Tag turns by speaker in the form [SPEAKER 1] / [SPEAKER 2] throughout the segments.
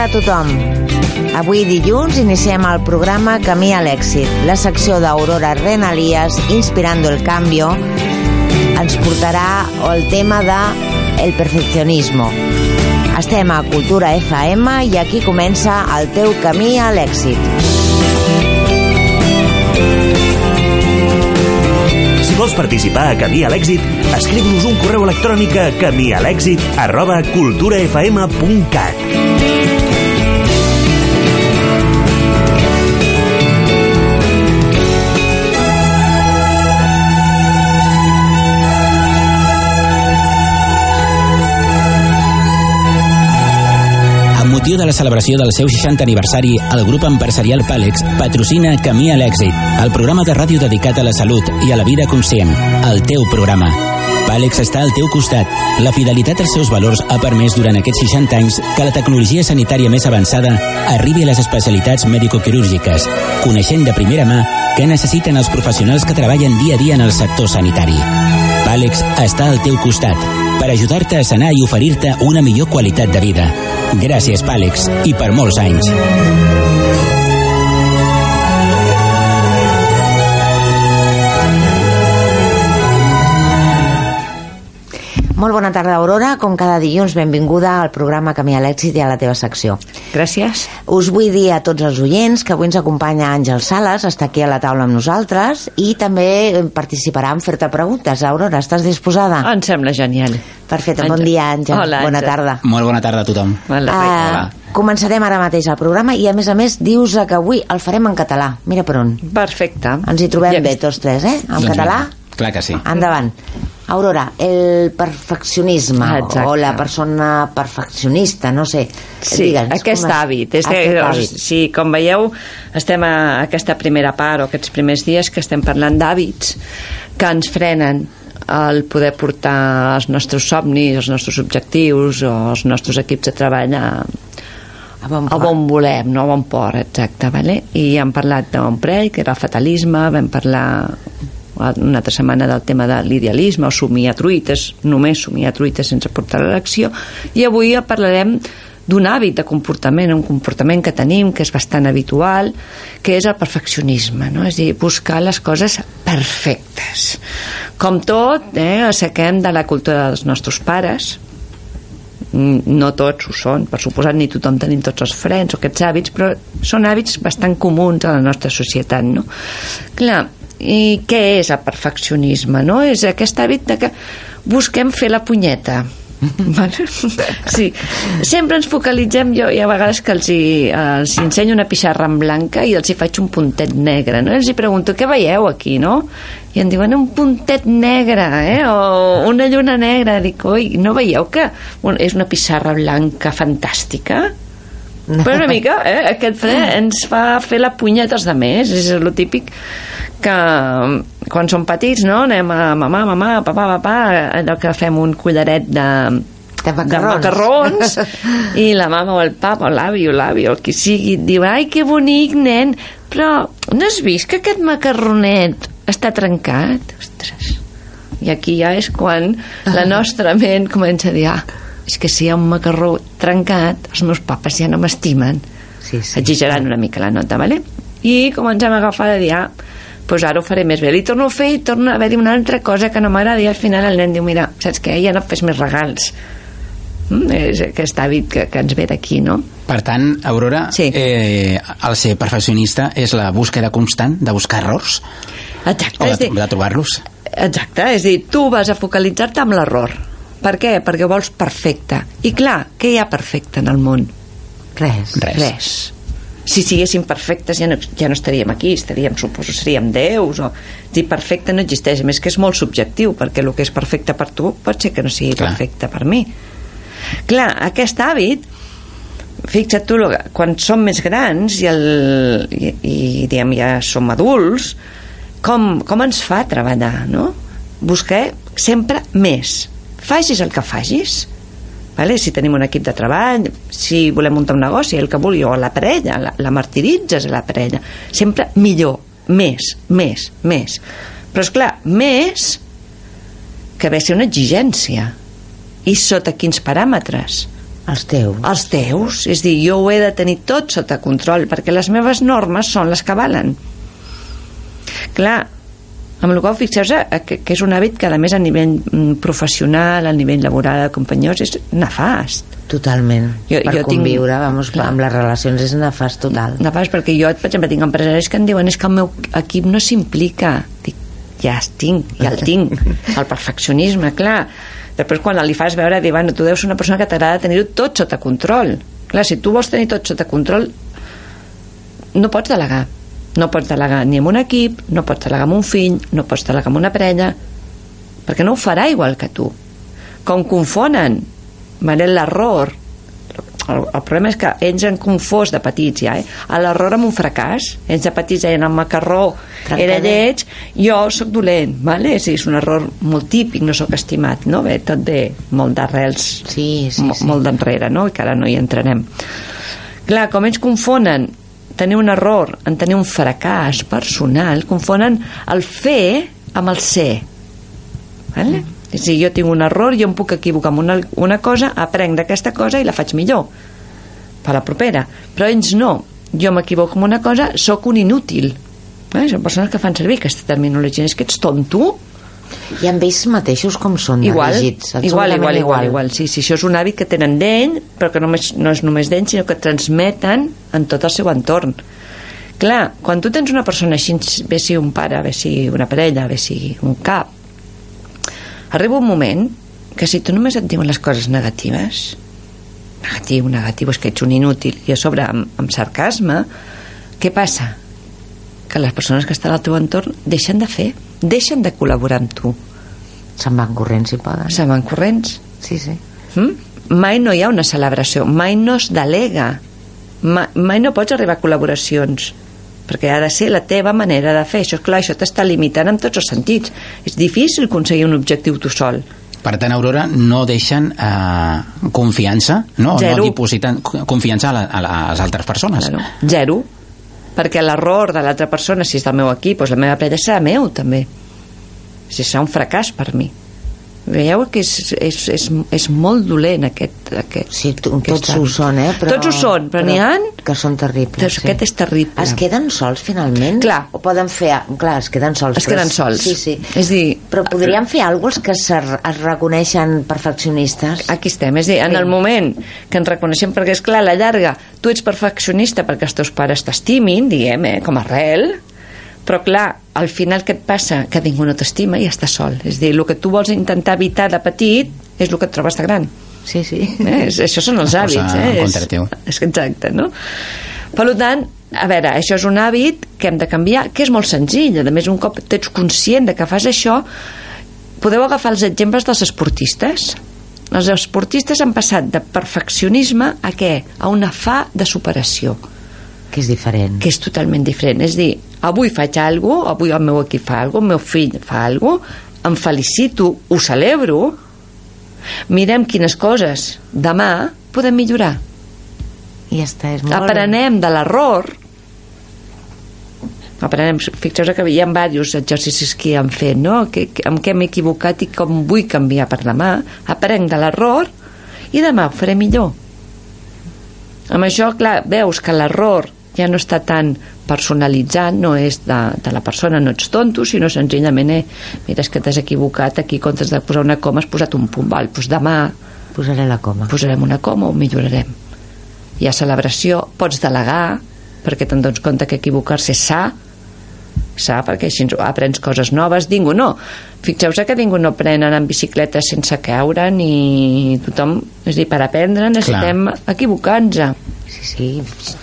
[SPEAKER 1] tarda a tothom. Avui dilluns iniciem el programa Camí a l'èxit. La secció d'Aurora Renalies, Inspirando el Cambio, ens portarà el tema de el perfeccionismo. Estem a Cultura FM i aquí comença el teu camí a l'èxit.
[SPEAKER 2] Si vols participar a Camí a l'èxit, escriu-nos un correu electrònic a camialèxit arroba culturafm.cat.
[SPEAKER 3] motiu de la celebració del seu 60 aniversari, el grup empresarial Pàlex patrocina Camí a l'èxit, el programa de ràdio dedicat a la salut i a la vida conscient, el teu programa. Pàlex està al teu costat. La fidelitat als seus valors ha permès durant aquests 60 anys que la tecnologia sanitària més avançada arribi a les especialitats mèdico-quirúrgiques, coneixent de primera mà què necessiten els professionals que treballen dia a dia en el sector sanitari. Pàlex està al teu costat per ajudar-te a sanar i oferir-te una millor qualitat de vida. Gràcies, Pàlex, i per molts anys.
[SPEAKER 1] Molt bona tarda, Aurora. Com cada dilluns, benvinguda al programa Camí a l'èxit i a la teva secció.
[SPEAKER 4] Gràcies.
[SPEAKER 1] Us vull dir a tots els oients que avui ens acompanya Àngel Sales, està aquí a la taula amb nosaltres i també participarà en fer-te preguntes. Aurora, estàs disposada?
[SPEAKER 4] Em sembla genial.
[SPEAKER 1] Perfecte, bon dia, Àngel.
[SPEAKER 4] Hola,
[SPEAKER 1] Bona
[SPEAKER 4] Àngel.
[SPEAKER 1] tarda.
[SPEAKER 3] Molt bona tarda a tothom.
[SPEAKER 4] Hola,
[SPEAKER 1] Ah, començarem ara mateix el programa i a més a més dius que avui el farem en català. Mira per on.
[SPEAKER 4] Perfecte.
[SPEAKER 1] Ens hi trobem
[SPEAKER 4] Ja-
[SPEAKER 1] bé tots tres, eh? En
[SPEAKER 3] Doncs
[SPEAKER 1] català?
[SPEAKER 3] vinga. Clar que sí.
[SPEAKER 1] Endavant. Aurora, el perfeccionisme
[SPEAKER 4] Exacte.
[SPEAKER 1] o la persona perfeccionista, no sé.
[SPEAKER 4] Sí,
[SPEAKER 1] Digue'ns,
[SPEAKER 4] aquest
[SPEAKER 1] com
[SPEAKER 4] hàbit. És que,
[SPEAKER 1] aquest
[SPEAKER 4] doncs,
[SPEAKER 1] hàbit.
[SPEAKER 4] sí, com veieu, estem a aquesta primera part o aquests primers dies que estem parlant d'hàbits que ens frenen el poder portar els nostres somnis, els nostres objectius o els nostres equips de treball a,
[SPEAKER 1] A bon
[SPEAKER 4] a bon volem, no a bon port, exacte, vale? i hem parlat d'un parell, que era el fatalisme, vam parlar una altra setmana del tema de l'idealisme o somiar truites, només somiar truites sense portar a l'acció, i avui parlarem d'un hàbit de comportament, un comportament que tenim, que és bastant habitual, que és el perfeccionisme, no? és dir, buscar les coses perfectes. Com tot, eh, assequem de la cultura dels nostres pares, Mm, no tots ho són, per suposat ni tothom tenim tots els frens o aquests hàbits, però són hàbits bastant comuns a la nostra societat, no? Clar, i què és el perfeccionisme, no? És aquest hàbit de que busquem fer la punyeta, Vale? Sí, sempre ens focalitzem jo, i a vegades que els, hi, els hi ensenyo una pissarra en blanca i els hi faig un puntet negre, no? I els hi pregunto, què veieu aquí, no? I em diuen un puntet negre, eh? O una lluna negra. Dic, oi, no veieu que és una pissarra blanca fantàstica? Però una mica, eh? Aquest fre ens fa fer la punyeta als demés. És el típic que quan som petits, no? Anem a mamà, mamà, papà, papà, allò que fem un collaret de,
[SPEAKER 1] De macarrons.
[SPEAKER 4] de macarrons i la mama o el papa o l'avi o l'avi o el qui sigui et diu, ai que bonic nen però no has vist que aquest macarronet està trencat? Ostres i aquí ja és quan la nostra ment comença a dir ah, és que si hi ha un macarró trencat els meus papes ja no m'estimen
[SPEAKER 1] Sí, sí.
[SPEAKER 4] exagerant una mica la nota, vale? I comencem a agafar de dir, ah, doncs ara ho faré més bé. Li torno a fer i torna a haver-hi una altra cosa que no m'agrada i al final el nen diu, mira, saps què? Ja no fes més regals. Mm, és aquest hàbit que, que ens ve d'aquí, no?
[SPEAKER 3] Per tant, Aurora,
[SPEAKER 4] Sí.
[SPEAKER 3] eh, el ser perfeccionista és la búsqueda constant de buscar errors
[SPEAKER 4] Exacte,
[SPEAKER 3] o de,
[SPEAKER 4] dir,
[SPEAKER 3] de trobar-los.
[SPEAKER 4] Exacte, és dir, tu vas a focalitzar-te amb l'error. Per què? Perquè ho vols perfecte. I clar, què hi ha perfecte en el món?
[SPEAKER 1] Res.
[SPEAKER 3] Res.
[SPEAKER 4] Res. Si siguéssim perfectes ja no, ja no estaríem aquí, estaríem, suposo, seríem déus o... Dir, perfecte no existeix, més que és molt subjectiu, perquè el que és perfecte per tu pot ser que no sigui
[SPEAKER 3] Clar.
[SPEAKER 4] perfecte per mi. Clar, aquest hàbit fixa't tu, quan som més grans i, el, i, i diguem, ja som adults, com, com ens fa treballar, no? Buscar sempre més. Facis el que facis, vale? si tenim un equip de treball, si volem muntar un negoci, el que vulgui, o la parella, la, la martiritzes a la parella, sempre millor, més, més, més. Però, és clar, més que ve ser una exigència. I sota quins paràmetres?
[SPEAKER 1] Els teus.
[SPEAKER 4] els teus, és dir, jo ho he de tenir tot sota control, perquè les meves normes són les que valen. Clar, amb la qual fixeu-vos eh, que, que és un hàbit que a més a nivell mm, professional, a nivell laboral, de companyeros, és nefast.
[SPEAKER 1] Totalment.
[SPEAKER 4] Jo-
[SPEAKER 1] per
[SPEAKER 4] jo tinc-
[SPEAKER 1] conviure, vamos,
[SPEAKER 4] Clar.
[SPEAKER 1] amb les relacions és nefast total.
[SPEAKER 4] Nefast perquè jo, per exemple, tinc empresaris que em diuen és que el meu equip no s'implica. Dic, ja el tinc, ja el tinc. El perfeccionisme, clar. Després quan li fas veure, dir, bueno, tu deus ser una persona que t'agrada tenir-ho tot sota control. Clar, si tu vols tenir tot sota control, no pots delegar. No pots delegar ni amb un equip, no pots delegar amb un fill, no pots delegar amb una parella, perquè no ho farà igual que tu. Com confonen vale, l'error, el, el problema és que ells han confós de petits ja, eh? l'error amb un fracàs ells de petits deien el macarró
[SPEAKER 1] Trencadet.
[SPEAKER 4] era lleig, jo sóc dolent vale? sí, és un error molt típic no sóc estimat, no? Bé, tot ve molt d'arrels
[SPEAKER 1] Sí, sí,
[SPEAKER 4] mo-
[SPEAKER 1] sí.
[SPEAKER 4] molt d'enrere, no? i que ara no hi entrarem clar, com ells confonen tenir un error en tenir un fracàs personal, confonen el fer amb el ser. Vale? és a dir, jo tinc un error, jo em puc equivocar amb una, una cosa, aprenc d'aquesta cosa i la faig millor per la propera. Però ells no, jo m'equivoco amb una cosa sóc un inútil. Eh? són persones que fan servir aquesta terminologia. És que ets tonto
[SPEAKER 1] I amb ells mateixos com són
[SPEAKER 4] igual,
[SPEAKER 1] rígids?
[SPEAKER 4] igual,
[SPEAKER 1] Absolutament
[SPEAKER 4] igual, igual, igual, sí, sí, això és un hàbit que tenen d'ell, però que només, no és només d'ell, sinó que transmeten en tot el seu entorn. Clar, quan tu tens una persona així, bé sigui un pare, bé sigui una parella, bé sigui un cap, arriba un moment que si tu només et diuen les coses negatives, negatiu, negatiu, és que ets un inútil, i a sobre amb, amb sarcasme, què passa? Que les persones que estan al teu entorn deixen de fer, deixen de col·laborar amb tu,
[SPEAKER 1] Se'n van corrents si poden.
[SPEAKER 4] se'n van corrents.
[SPEAKER 1] Sí, sí.
[SPEAKER 4] Mm? Mai no hi ha una celebració, mai no es delega, mai, mai no pots arribar a col·laboracions, perquè ha de ser la teva manera de fer. Això, és clar, això t'està limitant en tots els sentits. És difícil aconseguir un objectiu tu sol.
[SPEAKER 3] Per tant, Aurora, no deixen eh, confiança, no?
[SPEAKER 4] Zero.
[SPEAKER 3] no dipositen co- confiança a, la, a les altres persones.
[SPEAKER 4] Claro. Zero. Perquè l'error de l'altra persona, si és del meu equip, doncs la meva parella serà meu, també. Si serà un fracàs per mi. Veieu que és, és, és, és molt dolent aquest... aquest
[SPEAKER 1] Sí, tu,
[SPEAKER 4] aquest
[SPEAKER 1] tots ho són, eh? Però,
[SPEAKER 4] Tots ho són, però, n'hi ha...
[SPEAKER 1] Que són terribles.
[SPEAKER 4] Doncs Aquest és terrible.
[SPEAKER 1] Es queden sols, finalment?
[SPEAKER 4] Clar.
[SPEAKER 1] O poden fer... Clar, es queden sols.
[SPEAKER 4] Es
[SPEAKER 1] però
[SPEAKER 4] queden sols.
[SPEAKER 1] Sí, sí.
[SPEAKER 4] És dir,
[SPEAKER 1] Però podrien fer alguna cosa que es reconeixen perfeccionistes?
[SPEAKER 4] aquí estem, és dir, en
[SPEAKER 1] Sí.
[SPEAKER 4] el moment que ens reconeixem, perquè és clar, a la llarga, tu ets perfeccionista perquè els teus pares t'estimin, diguem, eh, com a arrel, però clar, al final què et passa? Que ningú no t'estima i estàs sol. És dir, el que tu vols intentar evitar de petit és el que et trobes de gran.
[SPEAKER 1] Sí, sí.
[SPEAKER 4] Eh? És, això són els
[SPEAKER 3] Es
[SPEAKER 4] hàbits. Eh? És-. És exacte, no? Per tant, a veure, això és un hàbit que hem de canviar, que és molt senzill. A més, un cop ets conscient de que fas això, podeu agafar els exemples dels esportistes. Els esportistes han passat de perfeccionisme a què? A una fa de superació,
[SPEAKER 1] Que és diferent.
[SPEAKER 4] que és totalment diferent. És dir, avui faig alguna cosa, avui el meu equip fa alguna cosa, el meu fill fa alguna cosa, em felicito, ho celebro, mirem quines coses demà podem millorar.
[SPEAKER 1] I ja està, és molt...
[SPEAKER 4] Aprenem de l'error. Aprenem, fixeu-vos que hi ha diversos exercicis que hem fet no? que, que, amb què m'he equivocat i com vull canviar per demà. Aprenc de l'error i demà ho faré millor. Amb això, clar, veus que l'error ja no està tan personalitzat, no és de, de la persona, no ets tonto, sinó senzillament, eh, mira, és que t'has equivocat, aquí en comptes de posar una coma has posat un punt, val, doncs demà
[SPEAKER 1] Posaré la coma.
[SPEAKER 4] posarem una coma o millorarem. Hi ha celebració, pots delegar, perquè te'n dones compte que equivocar-se és sa, sa, perquè així ens- aprens coses noves. Ningú no. Fixeu-vos que ningú no pren anar en bicicleta sense caure, ni tothom... És a dir, per aprendre necessitem equivocar-nos.
[SPEAKER 1] Sí, sí.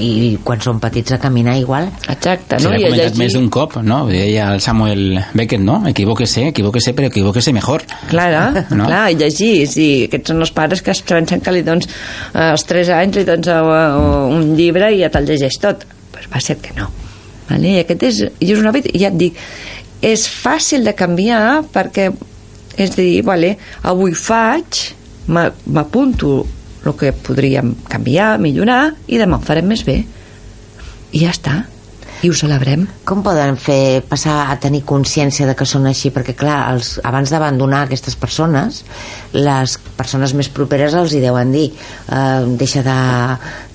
[SPEAKER 1] I quan són petits a caminar igual.
[SPEAKER 4] Exacte,
[SPEAKER 3] Se
[SPEAKER 4] no?
[SPEAKER 3] l'he
[SPEAKER 4] I a
[SPEAKER 3] comentat
[SPEAKER 4] llegir-
[SPEAKER 3] més d'un cop, no? Deia el Samuel Beckett, no? Equivóquese, equivóquese, però equivóquese mejor.
[SPEAKER 4] Clar,
[SPEAKER 3] No?
[SPEAKER 4] no? clar, i llegir, sí, aquests són els pares que es pensen que li dones eh, als 3 anys li dones eh, un llibre i ja te'l llegeix tot pues va ser que no vale? i aquest és, i és un hàbit, i ja et dic és fàcil de canviar perquè és a dir, vale, avui faig m'a- m'apunto el que podríem canviar, millorar i demà ho farem més bé i ja està i ho celebrem.
[SPEAKER 1] Com poden fer passar a tenir consciència de que són així? Perquè, clar, els, abans d'abandonar aquestes persones, les persones més properes els hi deuen dir eh, deixa de,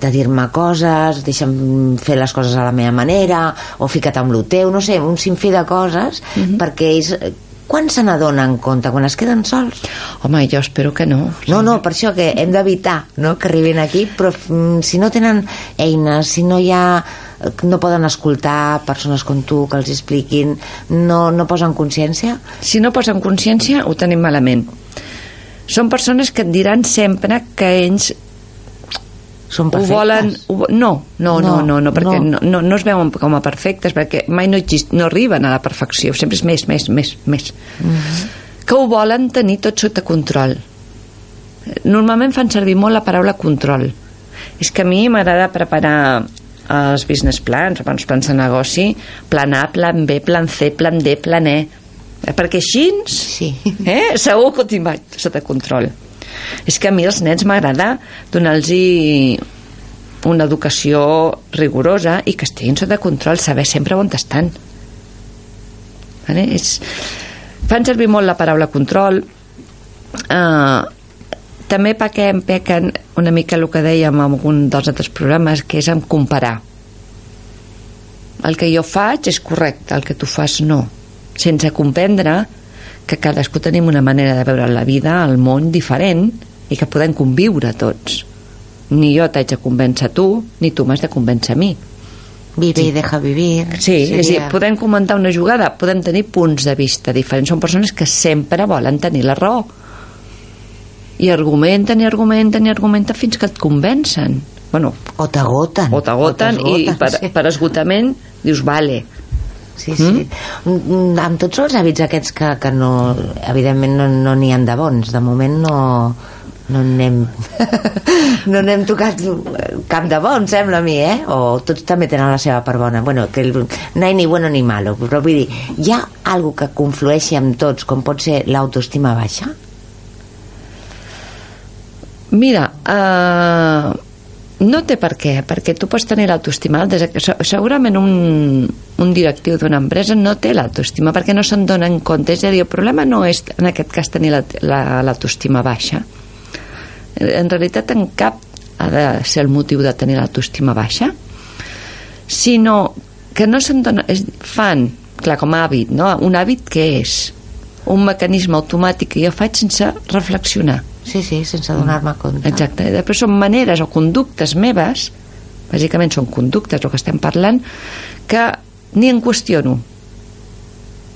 [SPEAKER 1] de dir-me coses, deixa'm fer les coses a la meva manera, o fica't amb lo teu, no sé, un sinfí de coses, uh -huh. perquè ells quan se n'adonen compte? Quan es queden sols?
[SPEAKER 4] Home, jo espero que no.
[SPEAKER 1] No, no, per això que hem d'evitar no, que arribin aquí, però mm, si no tenen eines, si no hi ha no poden escoltar persones com tu que els expliquin, no, no posen consciència?
[SPEAKER 4] Si no posen consciència, ho tenim malament. Són persones que et diran sempre que ells
[SPEAKER 1] són
[SPEAKER 4] ho
[SPEAKER 1] perfectes?
[SPEAKER 4] volen... Ho, no, no, no, no, no, perquè
[SPEAKER 1] no.
[SPEAKER 4] no, no, no es veuen com a perfectes, perquè mai no, exist, no arriben a la perfecció, sempre és més, més, més, més. Mm -hmm. Que ho volen tenir tot sota control. Normalment fan servir molt la paraula control. És que a mi m'agrada preparar els business plans, els plans de negoci, plan A, plan B, plan C, plan D, plan E, perquè així
[SPEAKER 1] Sí.
[SPEAKER 4] eh, segur que ho tinc sota control. És que a mi als nens m'agrada donar-los una educació rigorosa i que estiguin sota control, saber sempre on estan. Vale? És... Fan servir molt la paraula control, eh, també pequem, pequen una mica el que dèiem en algun dels altres programes, que és en comparar. El que jo faig és correcte, el que tu fas no. Sense comprendre que cadascú tenim una manera de veure la vida, el món diferent i que podem conviure tots. Ni jo t'haig de convèncer a tu, ni tu m'has de convèncer a mi.
[SPEAKER 1] Vive i deja vivir.
[SPEAKER 4] Sí,
[SPEAKER 1] Seria...
[SPEAKER 4] és dir, podem comentar una jugada, podem tenir punts de vista diferents. Són persones que sempre volen tenir la raó. I argumenten i argumenten i argumenten fins que et convencen. Bueno,
[SPEAKER 1] O t'agoten.
[SPEAKER 4] o t'agoten i
[SPEAKER 1] t'esgoten,
[SPEAKER 4] per,
[SPEAKER 1] sí.
[SPEAKER 4] per esgotament dius, vale,
[SPEAKER 1] Sí, sí. Mm? Amb tots els hàbits aquests que, que no, evidentment no no n'hi han de bons. De moment no, no n'hem no n'hem tocat cap de bon, sembla a mi, eh? O tots també tenen la seva part bona. Bueno, que el, no hi ni bueno ni malo, però vull dir, hi ha algo que conflueixi amb tots, com pot ser l'autoestima baixa?
[SPEAKER 4] Mira, uh, no té per què, perquè tu pots tenir l'autoestima Segurament un, un directiu d'una empresa no té l'autoestima perquè no se'n dona en compte. És a dir, el problema no és, en aquest cas, tenir la- la- l'autoestima baixa. En realitat, en cap ha de ser el motiu de tenir l'autoestima baixa, sinó que no se'n dona... És, fan, clar, com a hàbit, no? Un hàbit que és un mecanisme automàtic que jo faig sense reflexionar.
[SPEAKER 1] Sí, sí, sense donar-me compte.
[SPEAKER 4] Exacte. I després són maneres o conductes meves, bàsicament són conductes el que estem parlant, que ni en qüestiono.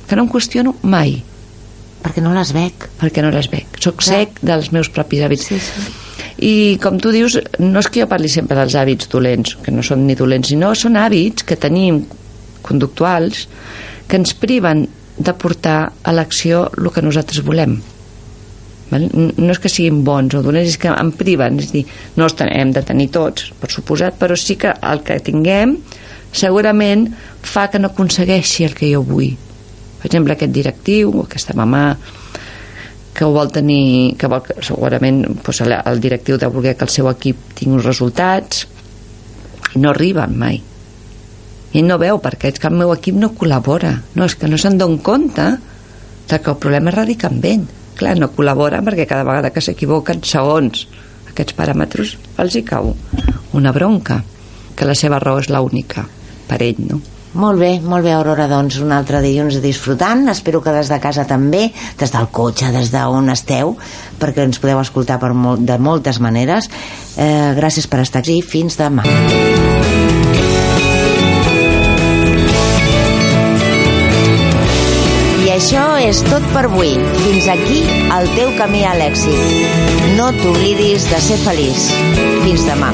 [SPEAKER 4] Que no em qüestiono mai,
[SPEAKER 1] Perquè no les veig.
[SPEAKER 4] perquè no les veig. Soc
[SPEAKER 1] Clar.
[SPEAKER 4] sec dels meus propis hàbits.
[SPEAKER 1] Sí, sí.
[SPEAKER 4] I com tu dius, no és que jo parli sempre dels hàbits dolents, que no són ni dolents, sinó són hàbits que tenim conductuals que ens priven de portar a l'acció el que nosaltres volem. Val? No és que siguin bons o dolents, és que en priven. És dir, no els ten- hem de tenir tots, per suposat, però sí que el que tinguem segurament fa que no aconsegueixi el que jo vull. Per exemple, aquest directiu aquesta mamà que ho vol tenir, que vol, segurament doncs, el, el directiu de voler que el seu equip tingui uns resultats i no arriben mai i no veu perquè és que el meu equip no col·labora no, és que no se'n don compte que el problema radica en ell clar, no col·labora perquè cada vegada que s'equivoquen segons aquests paràmetres els hi cau una bronca que la seva raó és l'única per ell, no?
[SPEAKER 1] Molt bé, molt bé, Aurora, doncs un altre dilluns disfrutant. Espero que des de casa també, des del cotxe, des d'on esteu, perquè ens podeu escoltar per molt, de moltes maneres. Eh, gràcies per estar aquí. Fins demà. I això és tot per avui. Fins aquí el teu camí a l'èxit. No t'oblidis de ser feliç. Fins demà.